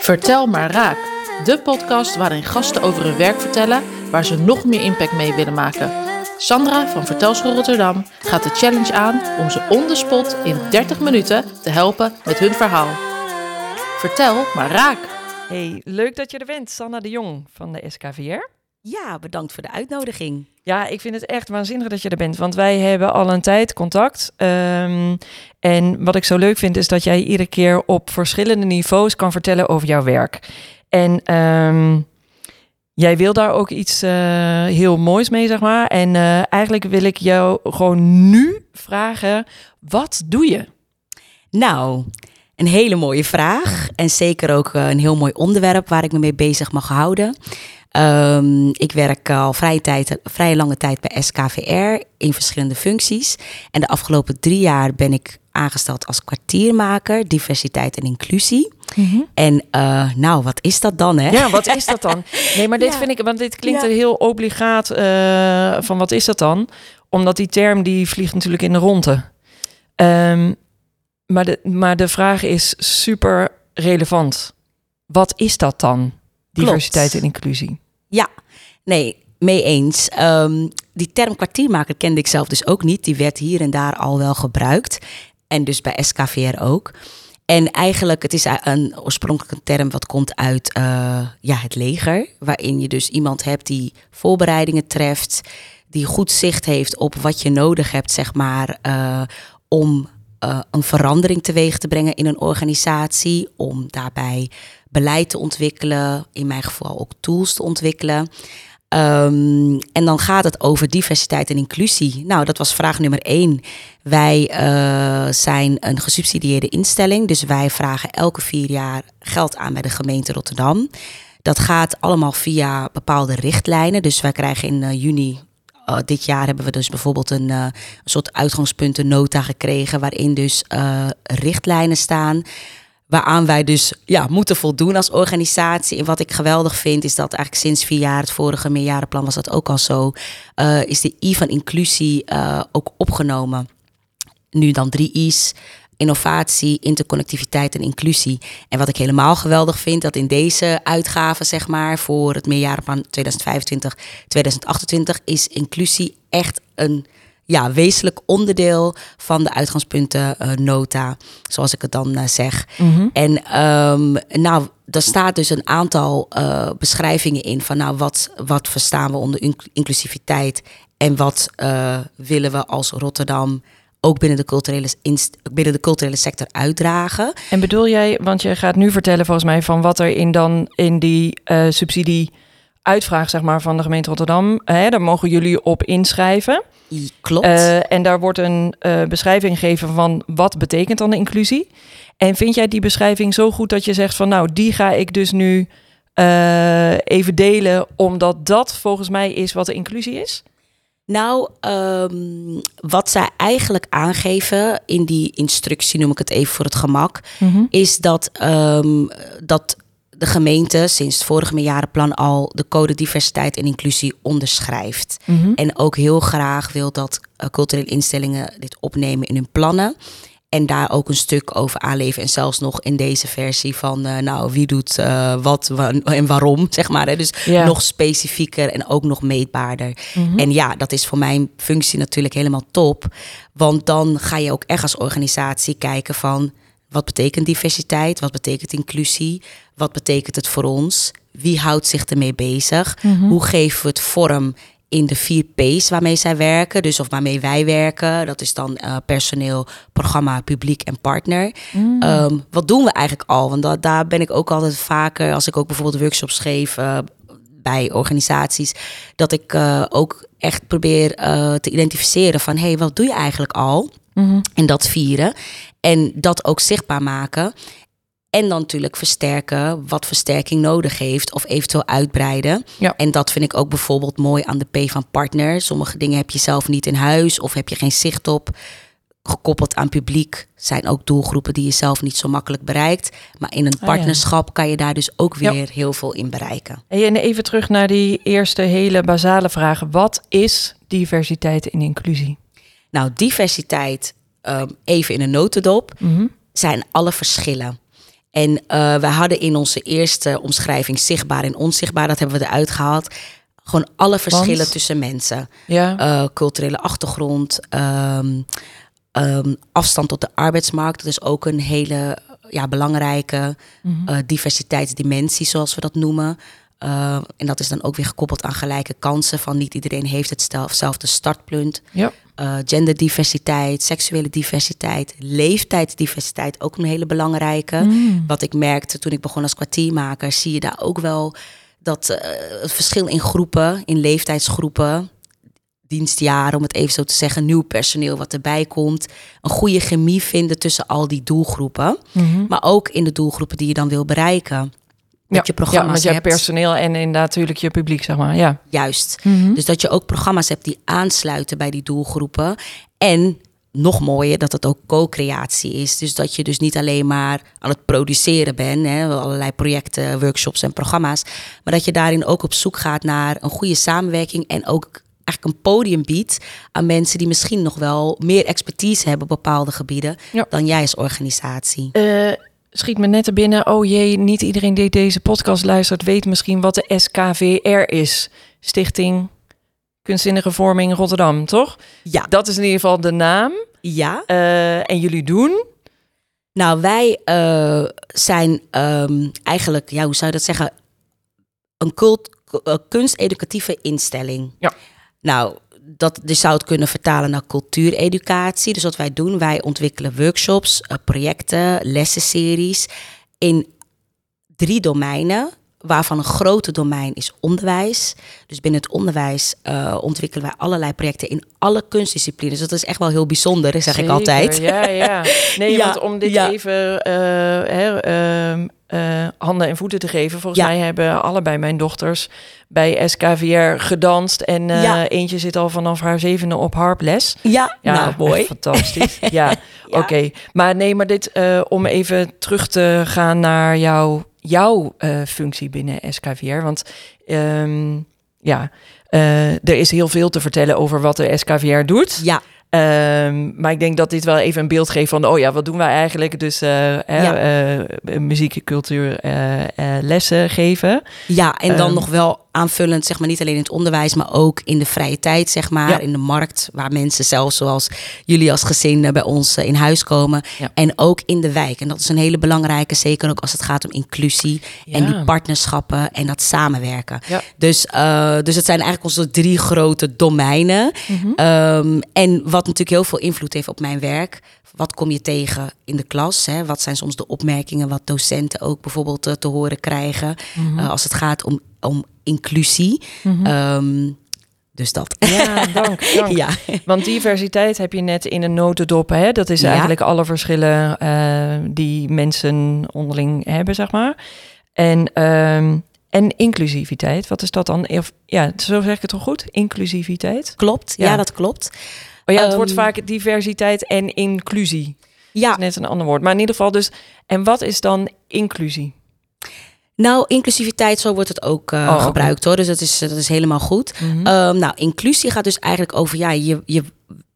Vertel maar raak. De podcast waarin gasten over hun werk vertellen waar ze nog meer impact mee willen maken. Sandra van Vertelschool Rotterdam gaat de challenge aan om ze on the spot in 30 minuten te helpen met hun verhaal. Vertel maar raak. Hey, leuk dat je er bent, Sanna de Jong van de SKVR. Ja, bedankt voor de uitnodiging. Ja, ik vind het echt waanzinnig dat je er bent, want wij hebben al een tijd contact. Ehm, en wat ik zo leuk vind is dat jij iedere keer op verschillende niveaus kan vertellen over jouw werk. En ehm, jij wil daar ook iets eh, heel moois mee, zeg maar. En eh, eigenlijk wil ik jou gewoon nu vragen, wat doe je? Nou, een hele mooie vraag. En zeker ook eh, een heel mooi onderwerp waar ik me mee bezig mag houden. Ehm, ik werk al vrij, tijd, vrij lange tijd bij SKVR in verschillende functies. En de afgelopen drie jaar ben ik aangesteld als kwartiermaker, diversiteit en inclusie. En uh, nou, wat is dat dan, hè? Ja, wat is dat dan? Nee, maar dit Ja. vind ik, want dit klinkt Ja. er heel obligaat eh, van wat is dat dan? Omdat die term die vliegt natuurlijk in de ronde. Ehm, maar, de, maar de vraag is super relevant. Wat is dat dan? Diversiteit en inclusie. Ja, nee, mee eens. Ehm, die term kwartiermaker kende ik zelf dus ook niet. Die werd hier en daar al wel gebruikt. En dus bij SKVR ook. En eigenlijk, het is een oorspronkelijke term wat komt uit eh, ja, het leger. Waarin je dus iemand hebt die voorbereidingen treft. Die goed zicht heeft op wat je nodig hebt, zeg maar, eh, om eh, een verandering teweeg te brengen in een organisatie. Om daarbij beleid te ontwikkelen, in mijn geval ook tools te ontwikkelen. Ehm, en dan gaat het over diversiteit en inclusie. Nou, dat was vraag nummer één. Wij eh, zijn een gesubsidieerde instelling, dus wij vragen elke vier jaar geld aan bij de gemeente Rotterdam. Dat gaat allemaal via bepaalde richtlijnen. Dus wij krijgen in eh, juni uh, dit jaar hebben we dus bijvoorbeeld een, soort uitgangspuntennota gekregen, waarin dus richtlijnen staan. Waaraan wij dus ja, moeten voldoen als organisatie. En wat ik geweldig vind, is dat eigenlijk sinds vier jaar, het vorige meerjarenplan was dat ook al zo, uh, is de I van inclusie ook opgenomen. Nu dan drie I's innovatie, interconnectiviteit en inclusie. En wat ik helemaal geweldig vind, dat in deze uitgave, zeg maar, voor het meerjarenplan 2025-2028, is inclusie echt een ja, wezenlijk onderdeel van de uitgangspuntennota, uh, zoals ik het dan uh, zeg. Mm -hmm. En um, nou, daar staat dus een aantal uh, beschrijvingen in van nou, wat, wat verstaan we onder inc inclusiviteit en wat uh, willen we als Rotterdam ook binnen de, culturele binnen de culturele sector uitdragen. En bedoel jij, want je gaat nu vertellen volgens mij van wat er in dan in die uh, subsidie uitvraag zeg maar van de gemeente Rotterdam, hè, daar mogen jullie op inschrijven. Klopt. Uh, en daar wordt een uh, beschrijving gegeven van wat betekent dan de inclusie. En vind jij die beschrijving zo goed dat je zegt van nou, die ga ik dus nu uh, even delen, omdat dat volgens mij is wat de inclusie is? Nou, um, wat zij eigenlijk aangeven in die instructie, noem ik het even voor het gemak, mm -hmm. is dat, um, dat de gemeente sinds het vorige meerjarenplan al de code diversiteit en inclusie onderschrijft. Mm -hmm. En ook heel graag wil dat uh, culturele instellingen dit opnemen in hun plannen. En daar ook een stuk over aanleven. En zelfs nog in deze versie van, uh, nou, wie doet uh, wat wa en waarom, zeg maar. Hè? Dus nog specifieker en ook nog meetbaarder. Mm -hmm. En ja, dat is voor mijn functie natuurlijk helemaal top. Want dan ga je ook echt als organisatie kijken van... wat betekent diversiteit? Wat betekent inclusie? Wat betekent het voor ons? Wie houdt zich ermee bezig? Mm -hmm. Hoe geven we het vorm in de vier P's waarmee zij werken, dus of waarmee wij werken. Dat is dan uh, personeel, programma, publiek en partner. Mm. Um, wat doen we eigenlijk al? Want da daar ben ik ook altijd vaker, als ik ook bijvoorbeeld workshops geef uh, bij organisaties, dat ik uh, ook echt probeer te identificeren van, hé, hey, wat doe je eigenlijk al? Mm -hmm. En dat vieren. En dat ook zichtbaar maken. En dan natuurlijk versterken wat versterking nodig heeft of eventueel uitbreiden. Ja. En dat vind ik ook bijvoorbeeld mooi aan de P van partner. Sommige dingen heb je zelf niet in huis of heb je geen zicht op. Gekoppeld aan publiek zijn ook doelgroepen die je zelf niet zo makkelijk bereikt. Maar in een partnerschap oh ja. kan je daar dus ook weer ja. heel veel in bereiken. En even terug naar die eerste hele basale vragen. Wat is diversiteit en inclusie? Nou, diversiteit ehm, even in een notendop, Mhm. zijn alle verschillen. En eh we hadden in onze eerste omschrijving zichtbaar en onzichtbaar, dat hebben we eruit gehaald. Gewoon alle verschillen Want? tussen mensen. Ja. Eh, culturele achtergrond, ehm, ehm, afstand tot de arbeidsmarkt. Dat is ook een hele ja, belangrijke Mhm. eh, diversiteitsdimensie, zoals we dat noemen. Eh, en dat is dan ook weer gekoppeld aan gelijke kansen. Van niet iedereen heeft hetzelfde startpunt. ja. Eh, genderdiversiteit, seksuele diversiteit, leeftijdsdiversiteit, ook een hele belangrijke. Mm. Wat ik merkte toen ik begon als kwartiermaker, zie je daar ook wel dat eh, het verschil in groepen, in leeftijdsgroepen, dienstjaren, om het even zo te zeggen, nieuw personeel wat erbij komt, een goede chemie vinden tussen al die doelgroepen, Mhm. maar ook in de doelgroepen die je dan wil bereiken. Dat je ja, programma's want je hebt personeel en inderdaad natuurlijk je publiek, zeg maar. Ja. Juist. Mhm. Dus dat je ook programma's hebt die aansluiten bij die doelgroepen. En nog mooier dat het ook co-creatie is. Dus dat je dus niet alleen maar aan het produceren bent, hè, allerlei projecten, workshops en programma's, maar dat je daarin ook op zoek gaat naar een goede samenwerking en ook eigenlijk een podium biedt aan mensen die misschien nog wel meer expertise hebben op bepaalde gebieden Ja. dan jij als organisatie. Eh, schiet me net er binnen. Oh jee, niet iedereen die deze podcast luistert weet misschien wat de SKVR is. Stichting Kunstzinnige Vorming Rotterdam, toch? Ja, Dat is in ieder geval de naam. ja. Eh, en jullie doen? Nou, wij eh, zijn ehm, eigenlijk, ja, hoe zou je dat zeggen? Een cult, eh, kunsteducatieve instelling. Ja. Nou, dat je zou het kunnen vertalen naar cultuureducatie. Dus wat wij doen, wij ontwikkelen workshops, eh, projecten, lessenseries in drie domeinen. Waarvan een grote domein is onderwijs. Dus binnen het onderwijs eh, ontwikkelen wij allerlei projecten in alle kunstdisciplines. Dat is echt wel heel bijzonder, zeg ik altijd. Ja, ja. Nee, Ja, want om dit ja. even eh, hè, ehm, eh, handen en voeten te geven. Volgens Ja. mij hebben allebei mijn dochters bij SKVR gedanst. En eentje zit al vanaf haar zevende op harples. Ja, Ja, nou mooi. fantastisch. ja, Ja. oké. Maar nee, maar dit om even terug te gaan naar jouw, jouw eh, functie binnen SKVR. Want ehm, ja, eh, er is heel veel te vertellen over wat de SKVR doet. Ja, Ehm, maar ik denk dat dit wel even een beeld geeft van, oh ja, wat doen wij eigenlijk? Dus eh, Ja. eh, muziek, cultuur, eh, lessen geven. Ja, en dan Ehm. nog wel aanvullend, zeg maar, niet alleen in het onderwijs, maar ook in de vrije tijd, zeg maar, Ja. in de markt, waar mensen zelfs zoals jullie als gezin bij ons in huis komen. Ja. En ook in de wijk. En dat is een hele belangrijke, zeker ook als het gaat om inclusie en die partnerschappen en dat samenwerken. Dus, dus het zijn eigenlijk onze drie grote domeinen. Mhm. Ehm, en wat natuurlijk heel veel invloed heeft op mijn werk. Wat kom je tegen in de klas? Hè? Wat zijn soms de opmerkingen wat docenten ook bijvoorbeeld eh, te horen krijgen Mhm. eh, als het gaat om, om inclusie? Mhm. Ehm, dus dat. Ja, dank, dank. ja. Want diversiteit heb je net in een notendop. Hè? Dat is Ja. eigenlijk alle verschillen eh, die mensen onderling hebben, zeg maar. En, ehm, en inclusiviteit, wat is dat dan? Of, ja, zo zeg ik het toch goed? Inclusiviteit? Klopt, ja. Ja. dat klopt. Oh ja, het Ehm, wordt vaak diversiteit en inclusie. Ja, Net een ander woord. Maar in ieder geval dus... En wat is dan inclusie? nou, inclusiviteit, zo wordt het ook eh, Oh, gebruikt hoor. Dus dat is, dat is helemaal goed. Mhm. Ehm, nou, inclusie gaat dus eigenlijk over, ja, je, je,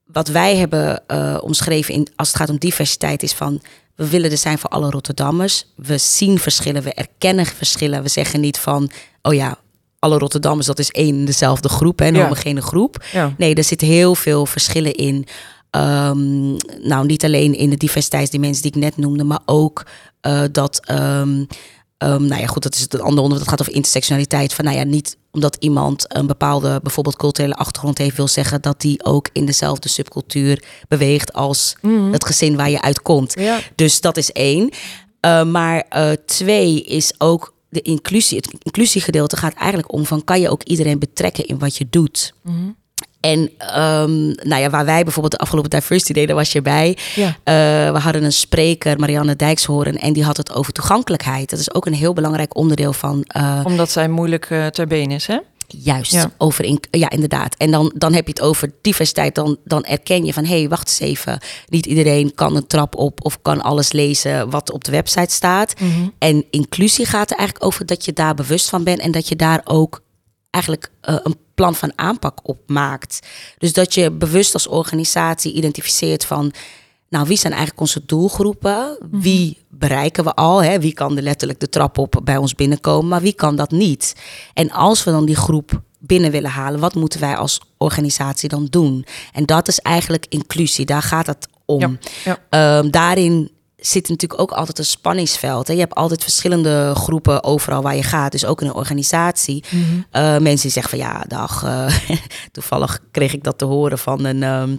wat wij hebben eh, omschreven in, als het gaat om diversiteit is van, we willen er zijn voor alle Rotterdammers. We zien verschillen, we erkennen verschillen. We zeggen niet van, oh ja, alle Rotterdammers, dat is één en dezelfde groep, hè, een Ja. homogene groep. ja. Nee, er zitten heel veel verschillen in. Ehm, nou, niet alleen in de diversiteitsdimensie die ik net noemde, maar ook eh, dat. ehm, ehm, nou ja, goed, dat is het andere onderwerp. Dat gaat over intersectionaliteit. Van nou ja, niet omdat iemand een bepaalde, bijvoorbeeld culturele achtergrond heeft, wil zeggen dat die ook in dezelfde subcultuur beweegt als Mhm. het gezin waar je uitkomt. ja. Dus dat is één. Eh, maar eh, twee is ook de inclusie. Het inclusiegedeelte gaat eigenlijk om van kan je ook iedereen betrekken in wat je doet. Mhm. En ehm, nou ja, waar wij bijvoorbeeld de afgelopen Diversity Day, daar was je bij. Ja. Eh, we hadden een spreker, Marianne Dijkshoorn, en die had het over toegankelijkheid. Dat is ook een heel belangrijk onderdeel van eh, Omdat zij moeilijk eh, ter been is, hè? Juist Ja. over in, ja inderdaad. En dan, dan heb je het over diversiteit. Dan, dan erken je van hé, hey, wacht eens even. Niet iedereen kan een trap op of kan alles lezen wat op de website staat. Mhm. En inclusie gaat er eigenlijk over dat je daar bewust van bent en dat je daar ook eigenlijk eh, een plan van aanpak op maakt. Dus dat je bewust als organisatie identificeert van nou, wie zijn eigenlijk onze doelgroepen? Mhm. Wie bereiken we al? Hè? Wie kan er letterlijk de trap op bij ons binnenkomen? Maar wie kan dat niet? En als we dan die groep binnen willen halen, wat moeten wij als organisatie dan doen? En dat is eigenlijk inclusie. Daar gaat het om. Ja, ja. Ehm, daarin zit natuurlijk ook altijd een spanningsveld. Hè? Je hebt altijd verschillende groepen overal waar je gaat. Dus ook in een organisatie. Mhm. Eh, mensen die zeggen van ja, dag. eh, toevallig kreeg ik dat te horen van een. ehm,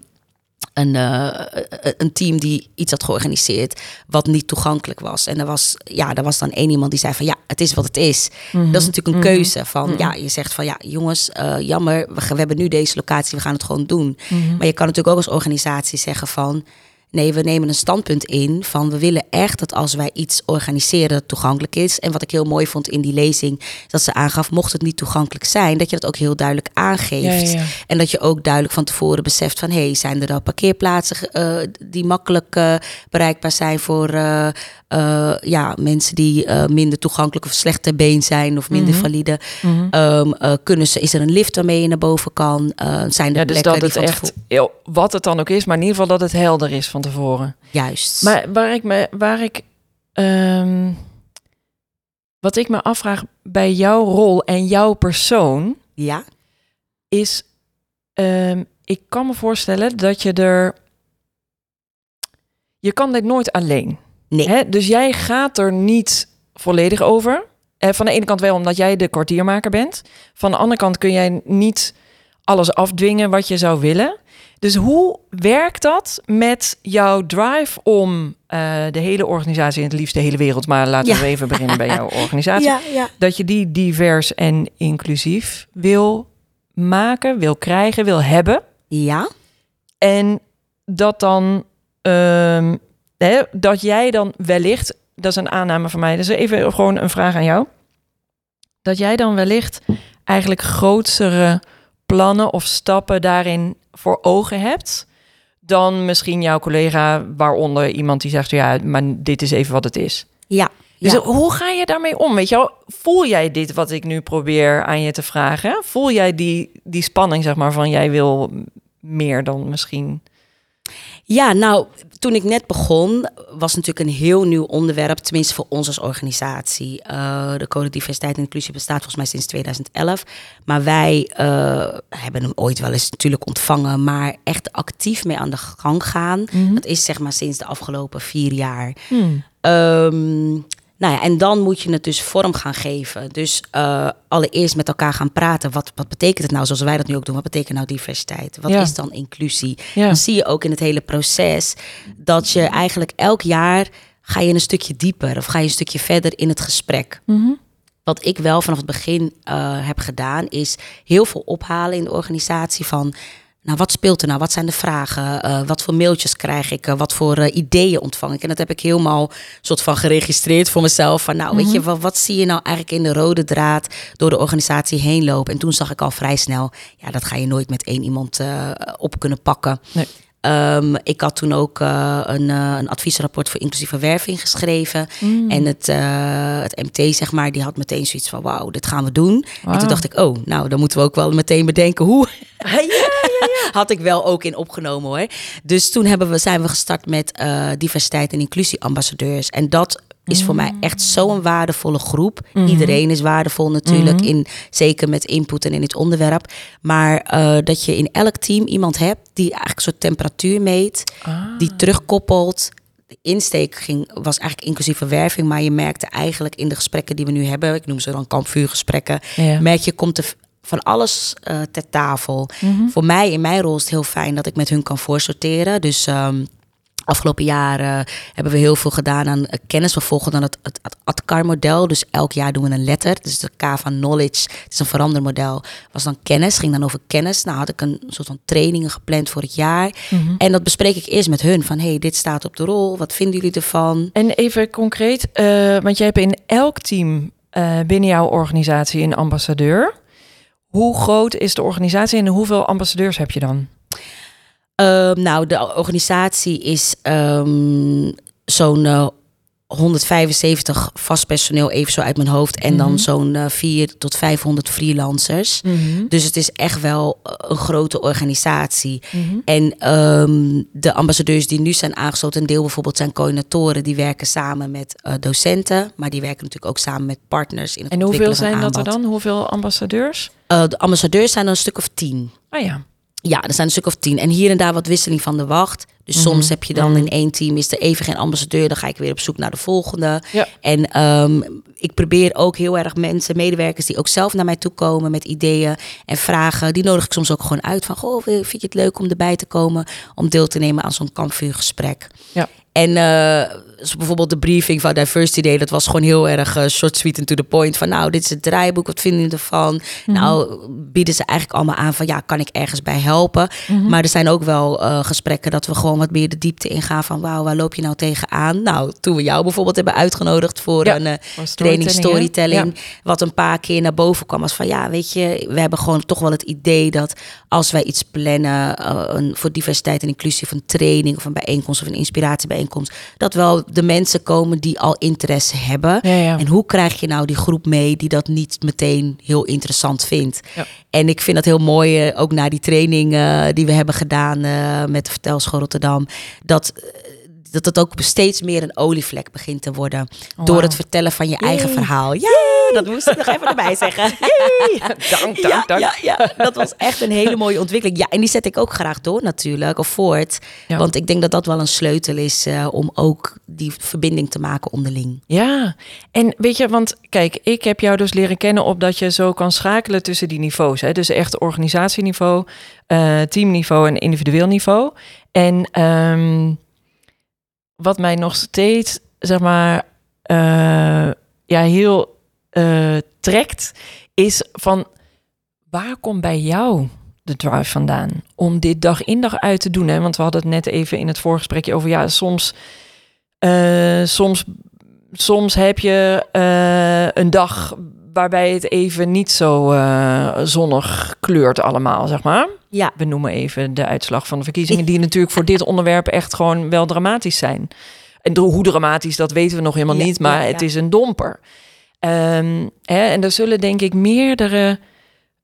een, eh, een team die iets had georganiseerd wat niet toegankelijk was. En er was, ja, er was dan één iemand die zei van ja, het is wat het is. Mhm. Dat is natuurlijk een keuze van ja, je zegt van ja, jongens, eh, jammer, we, we hebben nu deze locatie, we gaan het gewoon doen. Mhm. Maar je kan natuurlijk ook als organisatie zeggen van nee, we nemen een standpunt in van we willen echt dat als wij iets organiseren dat toegankelijk is. En wat ik heel mooi vond in die lezing, dat ze aangaf, mocht het niet toegankelijk zijn, dat je dat ook heel duidelijk aangeeft. Ja, ja, ja. En dat je ook duidelijk van tevoren beseft van... hé, hey, zijn er al parkeerplaatsen eh, die makkelijk eh, bereikbaar zijn... voor eh, ja, mensen die minder toegankelijk of slecht ter been zijn... of minder Mhm. valide. Mhm. Ehm, eh, kunnen ze, is er een lift waarmee je naar boven kan? Zijn er Ja, dus plekken dat het echt, wat het dan ook is, maar in ieder geval dat het helder is van tevoren. Juist. Maar waar ik me, waar ik, ehm, wat ik me afvraag bij jouw rol en jouw persoon, ja? is, ehm, ik kan me voorstellen dat je er, je kan dit nooit alleen. Nee. Hè? Dus jij gaat er niet volledig over. Eh, van de ene kant wel omdat jij de kwartiermaker bent. Van de andere kant kun jij niet alles afdwingen wat je zou willen. Dus hoe werkt dat met jouw drive om eh, de hele organisatie, en het liefst de hele wereld, maar laten Ja. we even beginnen bij jouw organisatie, Ja, ja. dat je die divers en inclusief wil maken, wil krijgen, wil hebben. Ja? En dat dan, ehm, hè, dat jij dan wellicht, dat is een aanname van mij, dus even gewoon een vraag aan jou. Dat jij dan wellicht eigenlijk grotere plannen of stappen daarin voor ogen hebt dan misschien jouw collega, waaronder iemand die zegt, ja, maar dit is even wat het is. Ja. Dus ja. hoe ga je daarmee om? Weet je wel, voel jij dit wat ik nu probeer aan je te vragen? Voel jij die, die spanning, zeg maar, van jij wil meer dan misschien? Ja, nou, toen ik net begon, was natuurlijk een heel nieuw onderwerp, tenminste voor ons als organisatie. Eh, de Code Diversiteit en Inclusie bestaat volgens mij sinds 2011. Maar wij eh, hebben hem ooit wel eens natuurlijk ontvangen, maar echt actief mee aan de gang gaan. Dat is zeg maar sinds de afgelopen vier jaar. Ehm, nou ja, en dan moet je het dus vorm gaan geven. Dus eh, allereerst met elkaar gaan praten. Wat, wat betekent het nou, zoals wij dat nu ook doen? Wat betekent nou diversiteit? Wat Ja. is dan inclusie? Ja. Dan zie je ook in het hele proces dat je eigenlijk elk jaar ga je een stukje dieper of ga je een stukje verder in het gesprek. Mhm. Wat ik wel vanaf het begin eh, heb gedaan, is heel veel ophalen in de organisatie van. Nou, wat speelt er nou? Wat zijn de vragen? Eh, wat voor mailtjes krijg ik? Eh, wat voor eh, ideeën ontvang ik? En dat heb ik helemaal soort van geregistreerd voor mezelf. Van nou, weet je, wat, wat zie je nou eigenlijk in de rode draad door de organisatie heen lopen? En toen zag ik al vrij snel, ja, dat ga je nooit met één iemand op kunnen pakken. Nee. Ehm, ik had toen ook een, een adviesrapport voor inclusieve werving geschreven. Mm. En het, het MT, zeg maar, die had meteen zoiets van: wauw, dit gaan we doen. En toen dacht ik: oh, nou, dan moeten we ook wel meteen bedenken hoe. Had ik wel ook in opgenomen hoor. Dus toen hebben we, zijn we gestart met eh, diversiteit en inclusieambassadeurs. En dat is voor mij echt zo'n waardevolle groep. Iedereen is waardevol natuurlijk, in, zeker met input en in het onderwerp. Maar eh, dat je in elk team iemand hebt die eigenlijk een soort temperatuur meet, die terugkoppelt. De insteek ging, was eigenlijk inclusieve werving, maar je merkte eigenlijk in de gesprekken die we nu hebben, ik noem ze dan kampvuurgesprekken, Ja. merk je, komt er van alles eh, ter tafel. Voor mij, in mijn rol, is het heel fijn dat ik met hun kan voorsorteren. Dus ehm, afgelopen jaren hebben we heel veel gedaan aan eh, kennis. We volgen dan het, het, het ATCAR-model. Dus elk jaar doen we een letter. Dus de K van knowledge. Het is een verandermodel. Was dan kennis. Ging dan over kennis. Nou had ik een soort van trainingen gepland voor het jaar. En dat bespreek ik eerst met hun. Van, hey, dit staat op de rol. Wat vinden jullie ervan? En even concreet, eh, want jij hebt in elk team binnen jouw organisatie een ambassadeur. Hoe groot is de organisatie en hoeveel ambassadeurs heb je dan? Ehm, nou, de organisatie is ehm, zo'n eh, 175 vast personeel, even zo uit mijn hoofd. En Mhm. dan zo'n eh 4 tot 500 freelancers. Mhm. Dus het is echt wel eh, een grote organisatie. Mhm. En ehm, de ambassadeurs die nu zijn aangesloten, een deel bijvoorbeeld zijn coördinatoren, die werken samen met eh, docenten, maar die werken natuurlijk ook samen met partners in het En hoeveel zijn dat er dan? Hoeveel ambassadeurs? De ambassadeurs zijn er een stuk of tien. Ah ja. Ja, er zijn een stuk of tien. En hier en daar wat wisseling van de wacht. Dus Mhm. soms heb je dan Mhm. in één team is er even geen ambassadeur. Dan ga ik weer op zoek naar de volgende. Ja. En ehm, ik probeer ook heel erg mensen, medewerkers die ook zelf naar mij toe komen met ideeën en vragen. Die nodig ik soms ook gewoon uit van, goh, vind je het leuk om erbij te komen om deel te nemen aan zo'n kampvuurgesprek. Ja. En eh, zoals bijvoorbeeld de briefing van Diversity Day, dat was gewoon heel erg eh, short, sweet and to the point. Van nou, dit is het draaiboek, wat vinden jullie ervan? Nou, bieden ze eigenlijk allemaal aan van ja, kan ik ergens bij helpen? Mhm. Maar er zijn ook wel eh, gesprekken dat we gewoon wat meer de diepte ingaan van wauw, waar loop je nou tegenaan? Nou, toen we jou bijvoorbeeld hebben uitgenodigd voor Ja, een eh, training storytelling, wat een paar keer naar boven kwam als van ja, weet je, we hebben gewoon toch wel het idee dat als wij iets plannen een, voor diversiteit en inclusie een training of een bijeenkomst of een inspiratiebijeenkomst, dat wel de mensen komen die al interesse hebben. Ja, ja. En hoe krijg je nou die groep mee die dat niet meteen heel interessant vindt? Ja. En ik vind dat heel mooi, eh, ook na die training eh, die we hebben gedaan eh, met de Vertelschool Rotterdam, dat, dat het ook steeds meer een olievlek begint te worden. Door het vertellen van je eigen verhaal. Ja, dat moest ik nog even erbij zeggen. Dank, dank, ja, dank. Ja, ja, dat was echt een hele mooie ontwikkeling. Ja, en die zet ik ook graag door natuurlijk, of voort. Ja. Want ik denk dat dat wel een sleutel is eh, om ook die verbinding te maken onderling. Ja, en weet je, want kijk, ik heb jou dus leren kennen op dat je zo kan schakelen tussen die niveaus. Hè? Dus echt organisatieniveau, eh, teamniveau en individueel niveau. En ehm, wat mij nog steeds, zeg maar, eh, ja, heel eh, trekt, is van waar komt bij jou de drive vandaan om dit dag in dag uit te doen? Hè? Want we hadden het net even in het voorgesprekje over, ja, soms, eh, soms soms heb je een dag waarbij het even niet zo eh, zonnig kleurt allemaal, zeg maar. Ja. We noemen even de uitslag van de verkiezingen, die natuurlijk voor dit onderwerp echt gewoon wel dramatisch zijn. En hoe dramatisch, dat weten we nog helemaal Ja, niet, maar ja, het is een domper. Ehm, hè, en er zullen denk ik meerdere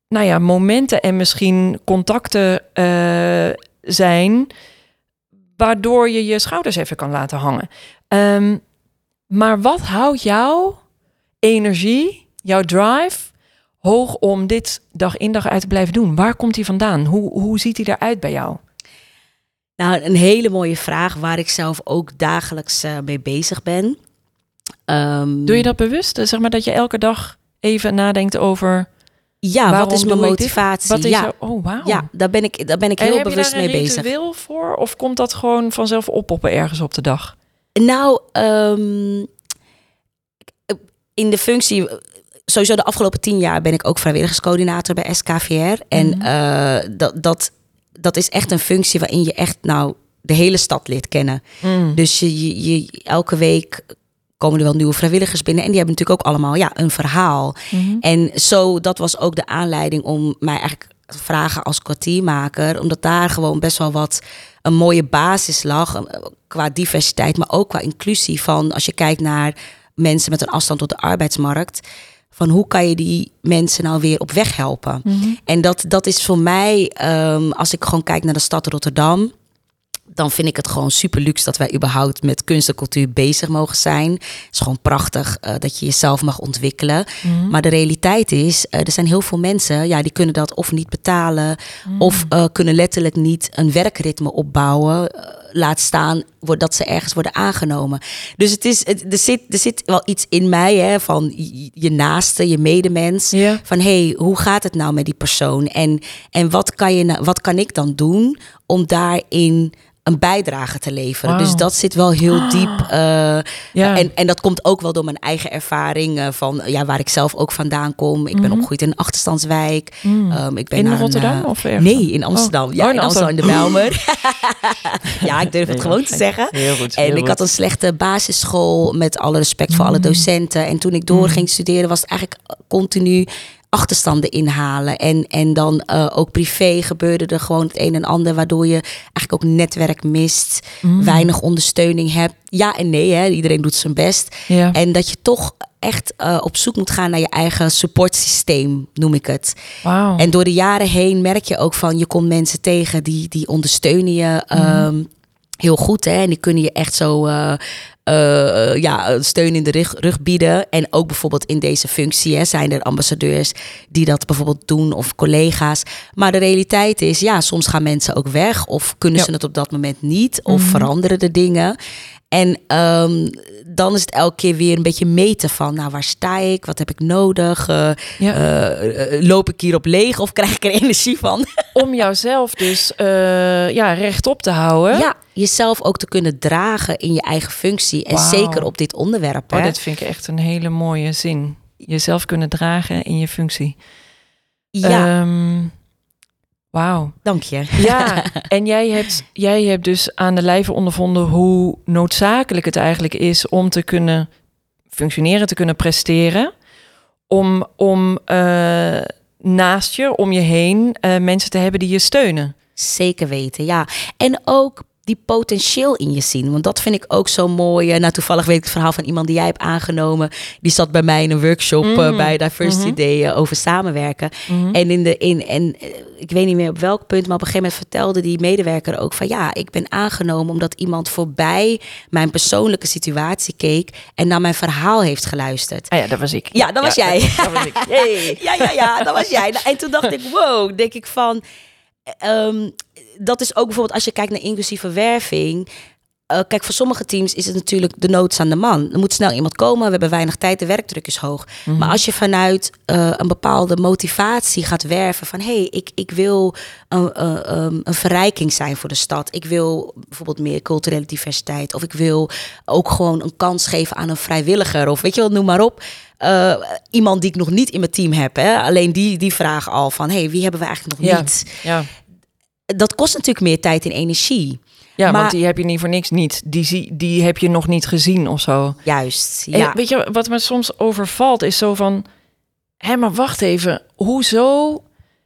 nou ja, momenten en misschien contacten eh, zijn... waardoor je je schouders even kan laten hangen. Ehm, maar wat houdt jouw energie, jouw drive hoog om dit dag in dag uit te blijven doen? Waar komt die vandaan? Hoe, hoe ziet die eruit bij jou? Nou, een hele mooie vraag waar ik zelf ook dagelijks eh, mee bezig ben. Ehm, Doe je dat bewust? Zeg maar dat je elke dag even nadenkt over Ja, waarom wat is mijn motivatie? wat is ja, er? Oh, wauw. ja, daar ben ik, daar ben ik En heel heb bewust je daar mee een bezig. ritueel voor? Of komt dat gewoon vanzelf oppoppen ergens op de dag? Nou, ehm, in de functie, sowieso de afgelopen tien jaar ben ik ook vrijwilligerscoördinator bij SKVR. En Mhm. eh, dat, dat, dat is echt een functie waarin je echt nou de hele stad leert kennen. Mm. Dus je, je, je- elke week komen er wel nieuwe vrijwilligers binnen. En die hebben natuurlijk ook allemaal ja, een verhaal. Mhm. En zo, dat was ook de aanleiding om mij eigenlijk te vragen als kwartiermaker. Omdat daar gewoon best wel wat een mooie basis lag. eh, Qua diversiteit, maar ook qua inclusie. Van als je kijkt naar mensen met een afstand tot de arbeidsmarkt. Van hoe kan je die mensen nou weer op weg helpen? Mhm. En dat, dat is voor mij, ehm, als ik gewoon kijk naar de stad Rotterdam. Dan vind ik het gewoon super luxe dat wij überhaupt met kunst en cultuur bezig mogen zijn. Het is gewoon prachtig eh, dat je jezelf mag ontwikkelen. Mhm. Maar de realiteit is, eh, er zijn heel veel mensen, ja, die kunnen dat of niet betalen, of eh, kunnen letterlijk niet een werkritme opbouwen. laat staan dat ze ergens worden aangenomen. Dus het is, het, er, zit, er zit wel iets in mij hè, van je, naaste, je medemens. Van hé, hey, hoe gaat het nou met die persoon? En, en wat, kan je, wat kan ik dan doen om daarin een bijdrage te leveren? Dus dat zit wel heel diep. eh, Ja. en, en dat komt ook wel door mijn eigen ervaring eh, van ja, waar ik zelf ook vandaan kom. Ik ben Mhm. opgegroeid in een achterstandswijk. Mm. Ehm, ik ben In een, Rotterdam eh, of ergens? Nee, in Amsterdam. Oh. Ja, Oh, in in Amsterdam in de Bijlmer. ja, ik durf het gewoon te zeggen. Heel goed. En ik had een slechte basisschool met alle respect voor alle Mm. docenten. En toen ik door ging studeren was het eigenlijk continu achterstanden inhalen. En, en dan eh, ook privé gebeurde er gewoon het een en ander, waardoor je eigenlijk ook netwerk mist, Mm. weinig ondersteuning hebt. Ja en nee, hè, iedereen doet zijn best. Ja. En dat je toch echt eh, op zoek moet gaan naar je eigen supportsysteem, noem ik het. Wauw. En door de jaren heen merk je ook van, je komt mensen tegen die, die ondersteunen je Mhm. ehm, heel goed. Hè? En die kunnen je echt zo eh, eh, ja, steun in de rug, rug bieden. En ook bijvoorbeeld in deze functie hè, zijn er ambassadeurs die dat bijvoorbeeld doen of collega's. Maar de realiteit is, ja, soms gaan mensen ook weg of kunnen Ja. ze het op dat moment niet of Mhm. veranderen de dingen. En ehm, dan is het elke keer weer een beetje meten van, nou, waar sta ik? Wat heb ik nodig? Eh, Ja. eh, eh, loop ik hier op leeg of krijg ik er energie van? Om jouzelf dus eh, ja, rechtop te houden. Ja, jezelf ook te kunnen dragen in je eigen functie. En zeker op dit onderwerp. Oh, Hè? dit vind ik echt een hele mooie zin. Jezelf kunnen dragen in je functie. Ja, Ehm, Wauw. dank je. Ja, en jij hebt, jij hebt dus aan de lijve ondervonden hoe noodzakelijk het eigenlijk is om te kunnen functioneren, te kunnen presteren. Om, om eh, naast je, om je heen, eh, mensen te hebben die je steunen. Zeker weten, ja. En ook die potentieel in je zien. Want dat vind ik ook zo mooi. Eh, Nou, toevallig weet ik het verhaal van iemand die jij hebt aangenomen. Die zat bij mij in een workshop eh, Mhm. bij Diversity Mhm. Day eh, over samenwerken. En, in de, in, en ik weet niet meer op welk punt, maar op een gegeven moment vertelde die medewerker ook van ja, ik ben aangenomen omdat iemand voorbij mijn persoonlijke situatie keek en naar mijn verhaal heeft geluisterd. Ah ja, dat was ik. Ja, dat was jij. Dat, dat was ik. Yay. Ja, ja, ja, dat was jij. En toen dacht ik, wow, denk ik van, ehm, dat is ook bijvoorbeeld als je kijkt naar inclusieve werving. Eh, kijk, voor sommige teams is het natuurlijk de nood aan de man. Er moet snel iemand komen, we hebben weinig tijd, de werkdruk is hoog. Mhm. Maar als je vanuit eh, een bepaalde motivatie gaat werven van... hé, hey, ik, ik wil een, eh, ehm, een verrijking zijn voor de stad. Ik wil bijvoorbeeld meer culturele diversiteit. Of ik wil ook gewoon een kans geven aan een vrijwilliger. Of weet je wel, noem maar op. Iemand die ik nog niet in mijn team heb. Hè? Alleen die, die vragen al van... hé, hey, wie hebben we eigenlijk nog Ja. niet? Ja. Dat kost natuurlijk meer tijd en energie. Ja, Maar- want die heb je niet voor niks niet. Die, zie, die heb je nog niet gezien of zo. Juist, En ja. weet je, wat me soms overvalt is zo van... Hé, maar wacht even. Hoezo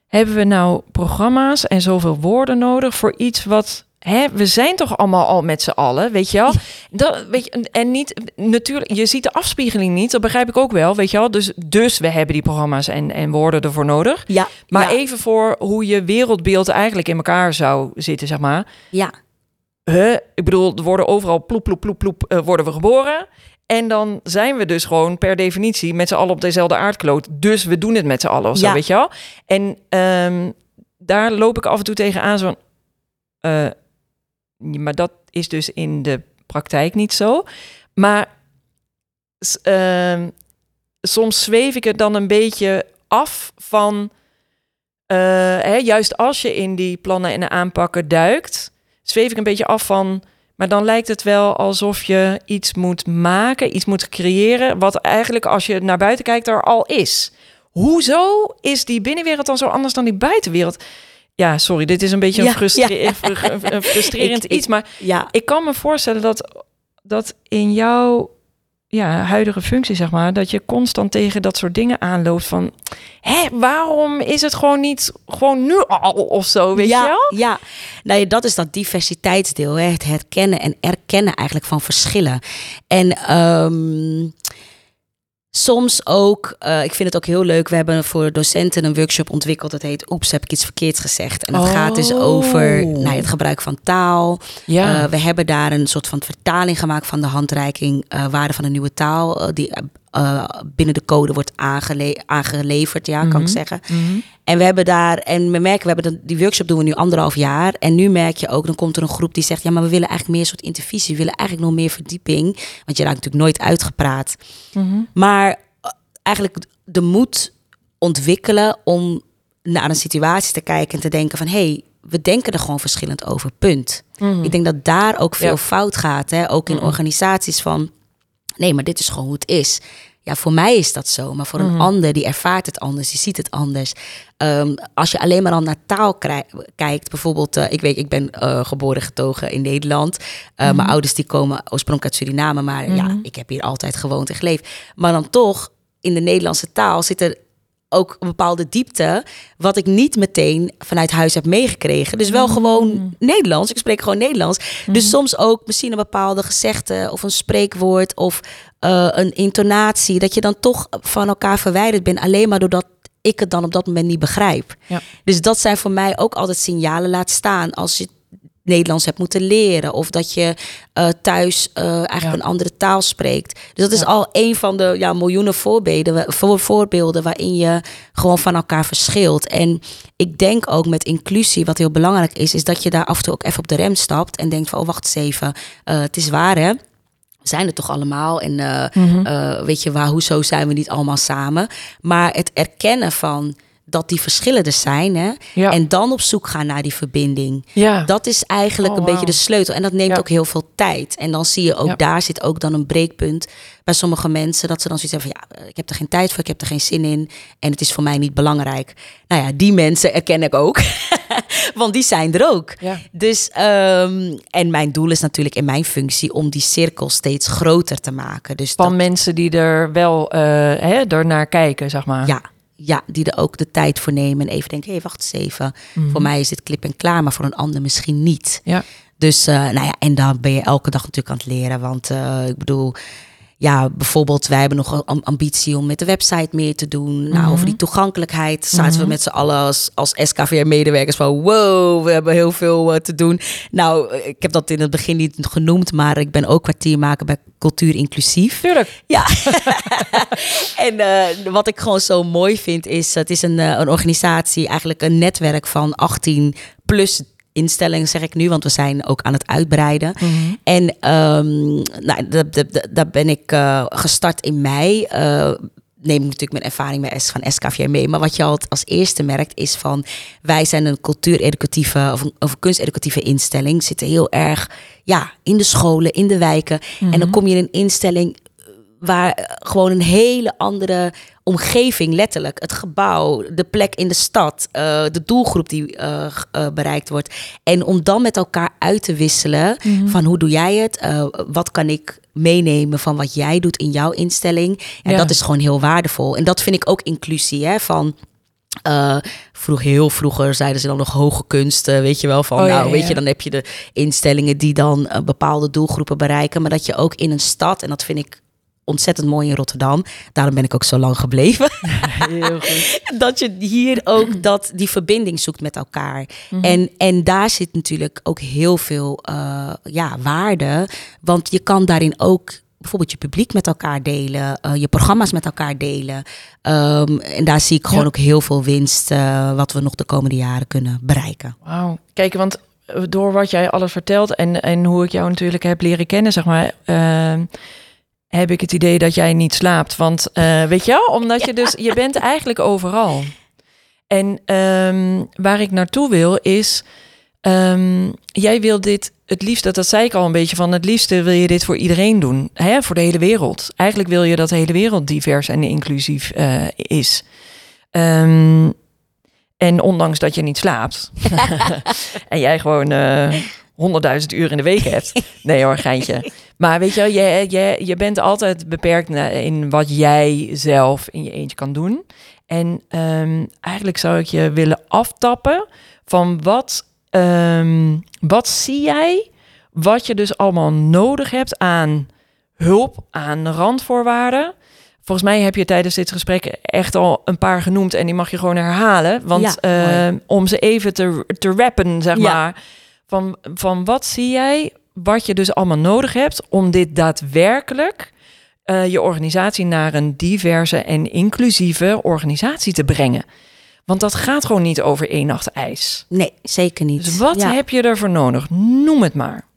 hebben we nou programma's en zoveel woorden nodig voor iets wat... Hè, we zijn toch allemaal al met z'n allen, weet je wel? Dat, weet je, en niet, natuurlijk, je ziet de afspiegeling niet, dat begrijp ik ook wel, weet je wel? Dus, dus we hebben die programma's en, en woorden ervoor nodig. Ja, Maar ja, even voor hoe je wereldbeeld eigenlijk in elkaar zou zitten, zeg maar. ja, Huh? Ik bedoel, er worden overal ploep, ploep, ploep, ploep, eh, worden we geboren. En dan zijn we dus gewoon per definitie met z'n allen op dezelfde aardkloot. Dus we doen het met z'n allen of zo, Ja. weet je wel? En ehm, daar loop ik af en toe tegenaan zo'n... eh, maar dat is dus in de praktijk niet zo. Maar ehm, soms zweef ik het dan een beetje af van... eh, hè, juist als je in die plannen en aanpakken duikt, zweef ik een beetje af van. Maar dan lijkt het wel alsof je iets moet maken, iets moet creëren, wat eigenlijk als je naar buiten kijkt er al is. Hoezo is die binnenwereld dan zo anders dan die buitenwereld? Ja, sorry, dit is een beetje een, Ja, frustre- ja. een- een frustrerend Ik- ik- iets, maar ja. ik kan me voorstellen dat, dat in jouw ja, huidige functie, zeg maar, dat je constant tegen dat soort dingen aanloopt van, hé, waarom is het gewoon niet gewoon nu al of zo, weet ja, je wel? Ja, nou ja, dat is dat diversiteitsdeel. Hè? Het herkennen en erkennen eigenlijk van verschillen. En ehm, soms ook, eh, ik vind het ook heel leuk, we hebben voor docenten een workshop ontwikkeld. Dat heet Oeps, heb ik iets verkeerds gezegd. En dat gaat dus Oh. over nou, het gebruik van taal. Ja, Eh, we hebben daar een soort van vertaling gemaakt van de handreiking eh, waarde van een nieuwe taal. die eh, binnen de code wordt aangele- aangeleverd, ja, kan ik Mhm. zeggen. Mhm. En we hebben daar, en we merken, we hebben de- die workshop doen we nu anderhalf jaar. En nu merk je ook, dan komt er een groep die zegt: Ja, maar we willen eigenlijk meer soort intervisie. We willen eigenlijk nog meer verdieping. Want je raakt natuurlijk nooit uitgepraat. Mhm. Maar eh, eigenlijk de moed ontwikkelen om naar een situatie te kijken en te denken: van hé, hey, we denken er gewoon verschillend over. Punt. Ik denk dat daar ook veel Ja. fout gaat. Hè? Ook in organisaties van, nee, maar dit is gewoon hoe het is. Ja, voor mij is dat zo. Maar voor Mhm. een ander, die ervaart het anders, die ziet het anders. Ehm, als je alleen maar al naar taal kijkt, bijvoorbeeld, eh, ik weet, ik ben eh, geboren getogen in Nederland. Eh, Mhm. Mijn ouders die komen oorspronkelijk uit Suriname, maar ja, Mhm. ik heb hier altijd gewoond en geleefd. Maar dan toch, in de Nederlandse taal zitten ook een bepaalde diepte, wat ik niet meteen vanuit huis heb meegekregen. Dus wel gewoon Nederlands. Ik spreek gewoon Nederlands. Dus soms ook misschien een bepaalde gezegde of een spreekwoord of eh, een intonatie, dat je dan toch van elkaar verwijderd bent, alleen maar doordat ik het dan op dat moment niet begrijp. Ja. Dus dat zijn voor mij ook altijd signalen laat staan als je Nederlands hebt moeten leren. Of dat je eh, thuis eh, eigenlijk Ja. een andere taal spreekt. Dus dat is Ja. al een van de ja, miljoenen voorbeelden, voor, voorbeelden waarin je gewoon van elkaar verschilt. En ik denk ook met inclusie, wat heel belangrijk is, is dat je daar af en toe ook even op de rem stapt en denkt van, oh wacht eens even, eh, het is waar hè. We zijn er toch allemaal en eh, weet je waar, hoezo zijn we niet allemaal samen? Maar het erkennen van dat die verschillen er zijn hè, Ja. en dan op zoek gaan naar die verbinding. Ja. Dat is eigenlijk Oh, een beetje de sleutel. En dat neemt Ja. ook heel veel tijd. En dan zie je ook Ja. daar zit ook dan een breekpunt bij sommige mensen. Dat ze dan zoiets hebben van ja, ik heb er geen tijd voor, ik heb er geen zin in. En het is voor mij niet belangrijk. Nou ja, die mensen herken ik ook. Want die zijn er ook. Dus, ehm, en mijn doel is natuurlijk in mijn functie om die cirkel steeds groter te maken. Dus Van dat- mensen die er wel eh hè, naar kijken, zeg maar. ja, ja, die er ook de tijd voor nemen en even denken, hé, hey, wacht eens even. Voor mij is dit klip en klaar, maar voor een ander misschien niet. Ja. Dus, eh, nou ja, en dan ben je elke dag natuurlijk aan het leren. Want eh, ik bedoel, ja, bijvoorbeeld, wij hebben nog een ambitie om met de website meer te doen. Nou, over die toegankelijkheid zaten we met z'n allen als, als SKVR-medewerkers van, wow, we hebben heel veel eh, te doen. Nou, ik heb dat in het begin niet genoemd, maar ik ben ook kwartiermaker bij Cultuur Inclusief. Tuurlijk. Ja. en eh, wat ik gewoon zo mooi vind is, het is een, eh, een organisatie, eigenlijk een netwerk van 18 plus instellingen, zeg ik nu, want we zijn ook aan het uitbreiden. En ehm, nou, da- da- da- daar ben ik eh, gestart in mei. eh, neem ik natuurlijk mijn ervaring bij S van SKVR mee. Maar wat je al als eerste merkt is van... wij zijn een cultuureducatieve of een, of een kunsteducatieve instelling. Zitten heel erg ja, in de scholen, in de wijken. En dan kom je in een instelling waar eh, gewoon een hele andere omgeving, letterlijk. Het gebouw, de plek in de stad, eh, de doelgroep die eh, bereikt wordt. En om dan met elkaar uit te wisselen van hoe doe jij het? Wat kan ik meenemen van wat jij doet in jouw instelling? En Ja. dat is gewoon heel waardevol. En dat vind ik ook inclusie, hè, van... vroeg, heel vroeger zeiden ze dan nog hoge kunst, eh, weet je wel. Van Oh, nou, ja, weet ja. je, dan heb je de instellingen die dan bepaalde doelgroepen bereiken. Maar dat je ook in een stad, en dat vind ik ontzettend mooi in Rotterdam. Daarom ben ik ook zo lang gebleven. Heel goed. dat je hier ook dat, die verbinding zoekt met elkaar. en, en daar zit natuurlijk ook heel veel eh, ja, waarde. Want je kan daarin ook bijvoorbeeld je publiek met elkaar delen, eh, je programma's met elkaar delen. Ehm, en daar zie ik gewoon Ja. ook heel veel winst eh, wat we nog de komende jaren kunnen bereiken. Wauw. Kijk, want door wat jij alles vertelt en, en hoe ik jou natuurlijk heb leren kennen, zeg maar, ehm, heb ik het idee dat jij niet slaapt. Want eh, weet je wel, omdat je dus, je bent eigenlijk overal. En ehm, waar ik naartoe wil is, ehm, jij wil dit het liefst, dat, dat zei ik al een beetje van, het liefste wil je dit voor iedereen doen, hè, voor de hele wereld. Eigenlijk wil je dat de hele wereld divers en inclusief eh, is. Ehm, en ondanks dat je niet slaapt en jij gewoon eh, honderdduizend uur in de week hebt. Nee hoor, geintje. Maar weet je, je, je, je bent altijd beperkt in wat jij zelf in je eentje kan doen. En ehm, eigenlijk zou ik je willen aftappen van wat, ehm, wat zie jij, wat je dus allemaal nodig hebt aan hulp, aan randvoorwaarden. Volgens mij heb je tijdens dit gesprek echt al een paar genoemd en die mag je gewoon herhalen. Want Ja, mooi. eh, om ze even te, te rappen, zeg Ja. maar. Van, van wat zie jij, wat je dus allemaal nodig hebt om dit daadwerkelijk eh, je organisatie naar een diverse en inclusieve organisatie te brengen. Want dat gaat gewoon niet over één nacht ijs. Nee, zeker niet. Dus wat Ja. heb je ervoor nodig? Noem het maar.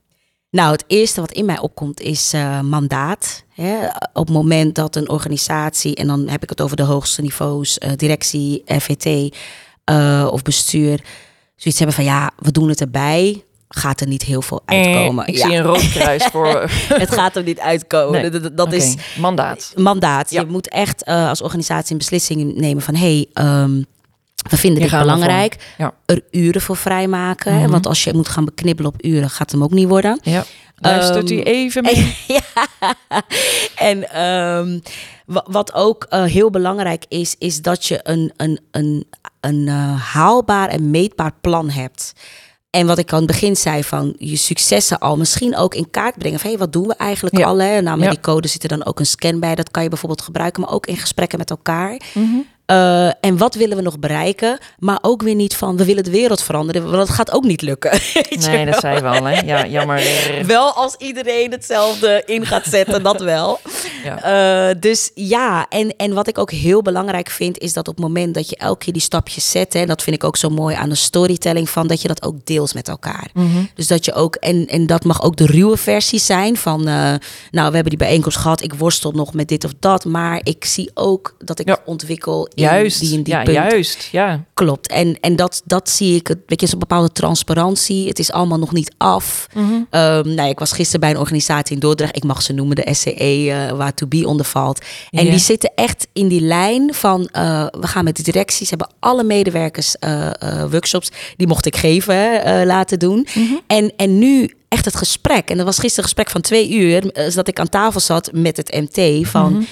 Nou, het eerste wat in mij opkomt is eh, mandaat. Hè? Op het moment dat een organisatie, en dan heb ik het over de hoogste niveaus, eh, directie, eh, of bestuur, zoiets hebben van ja, we doen het erbij. Gaat er niet heel veel uitkomen. Eh, ik ja, zie een rood kruis voor het gaat er niet uitkomen. Nee. Dat, is mandaat. mandaat. Ja. Je moet echt eh, als organisatie een beslissing nemen van hey, ehm, we vinden dit belangrijk. Ja. Er uren voor vrijmaken. Mhm. Want als je moet gaan beknibbelen op uren, gaat hem ook niet worden. Ja. Luistert u Ehm, even mee? ja. En ehm, wa- wat ook eh, heel belangrijk is, is dat je een, een, een, een eh, haalbaar en meetbaar plan hebt. En wat ik aan het begin zei, van je successen al misschien ook in kaart brengen. Van hey, wat doen we eigenlijk Ja. al? Hè? Nou, met Ja. die code zit er dan ook een scan bij. Dat kan je bijvoorbeeld gebruiken, maar ook in gesprekken met elkaar. Mhm. Eh, en wat willen we nog bereiken? Maar ook weer niet van we willen de wereld veranderen, want dat gaat ook niet lukken. Nee, dat wel? zei we al, hè? Ja, jammer. Wel als iedereen hetzelfde in gaat zetten, dat wel. Ja. Eh, dus ja, en, en wat ik ook heel belangrijk vind, is dat op het moment dat je elke keer die stapjes zet, hè, en dat vind ik ook zo mooi aan de storytelling, van dat je dat ook deelt met elkaar. Mhm. Dus dat je ook, en, en dat mag ook de ruwe versie zijn van, eh, nou, we hebben die bijeenkomst gehad, ik worstel nog met dit of dat, maar ik zie ook dat ik Ja. ontwikkel Juist. die en die ja, punt. juist. Ja. Klopt. En, en dat, dat zie ik, het- weet je, is een bepaalde transparantie. Het is allemaal nog niet af. Ehm, nou, ik was gisteren bij een organisatie in Dordrecht. Ik mag ze noemen, de SCE, eh, waar To Be onder valt. En die zitten echt in die lijn van... eh, we gaan met de directies, hebben alle medewerkers eh, workshops... die mocht ik geven, hè, laten doen. Mhm. En, en nu echt het gesprek. En dat was gisteren een gesprek van twee uur... zodat ik aan tafel zat met het MT van... Mhm.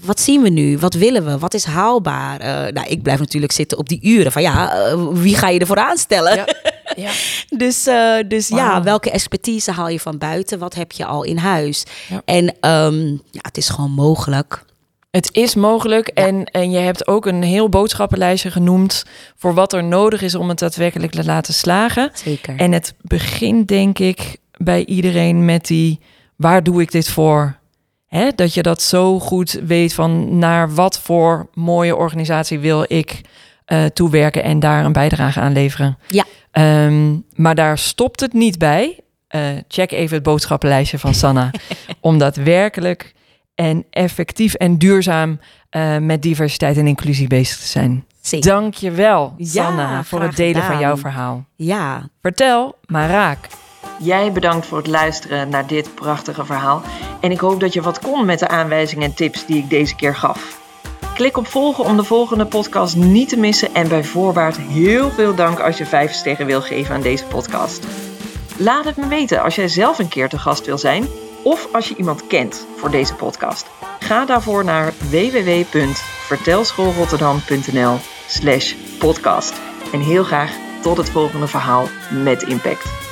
Wat zien we nu? Wat willen we? Wat is haalbaar? Eh, nou, ik blijf natuurlijk zitten op die uren. Van ja, eh, wie ga je ervoor aanstellen? Ja. ja. Dus, eh, dus ja, welke expertise haal je van buiten? Wat heb je al in huis? Ja. En ehm, ja, het is gewoon mogelijk. Het is mogelijk en, en je hebt ook een heel boodschappenlijstje genoemd voor wat er nodig is om het daadwerkelijk te laten slagen. Zeker. En het begint denk ik bij iedereen met die waar doe ik dit voor? Hè? Dat je dat zo goed weet van naar wat voor mooie organisatie wil ik eh, toewerken en daar een bijdrage aan leveren. Ja. Ehm, maar daar stopt het niet bij. Eh, check even het boodschappenlijstje van Sanna. om daadwerkelijk en effectief en duurzaam eh, met diversiteit en inclusie bezig te zijn. Zeker. Dank je wel, Ja, Sanna, voor het delen van jouw verhaal. Ja, Vertel, maar raak. Jij bedankt voor het luisteren naar dit prachtige verhaal. En ik hoop dat je wat kon met de aanwijzingen en tips die ik deze keer gaf. Klik op volgen om de volgende podcast niet te missen. En bij voorbaat heel veel dank als je 5 sterren wil geven aan deze podcast. Laat het me weten als jij zelf een keer te gast wil zijn. Of als je iemand kent voor deze podcast. Ga daarvoor naar www.vertelschoolrotterdam.nl slash podcast. En heel graag tot het volgende verhaal met impact.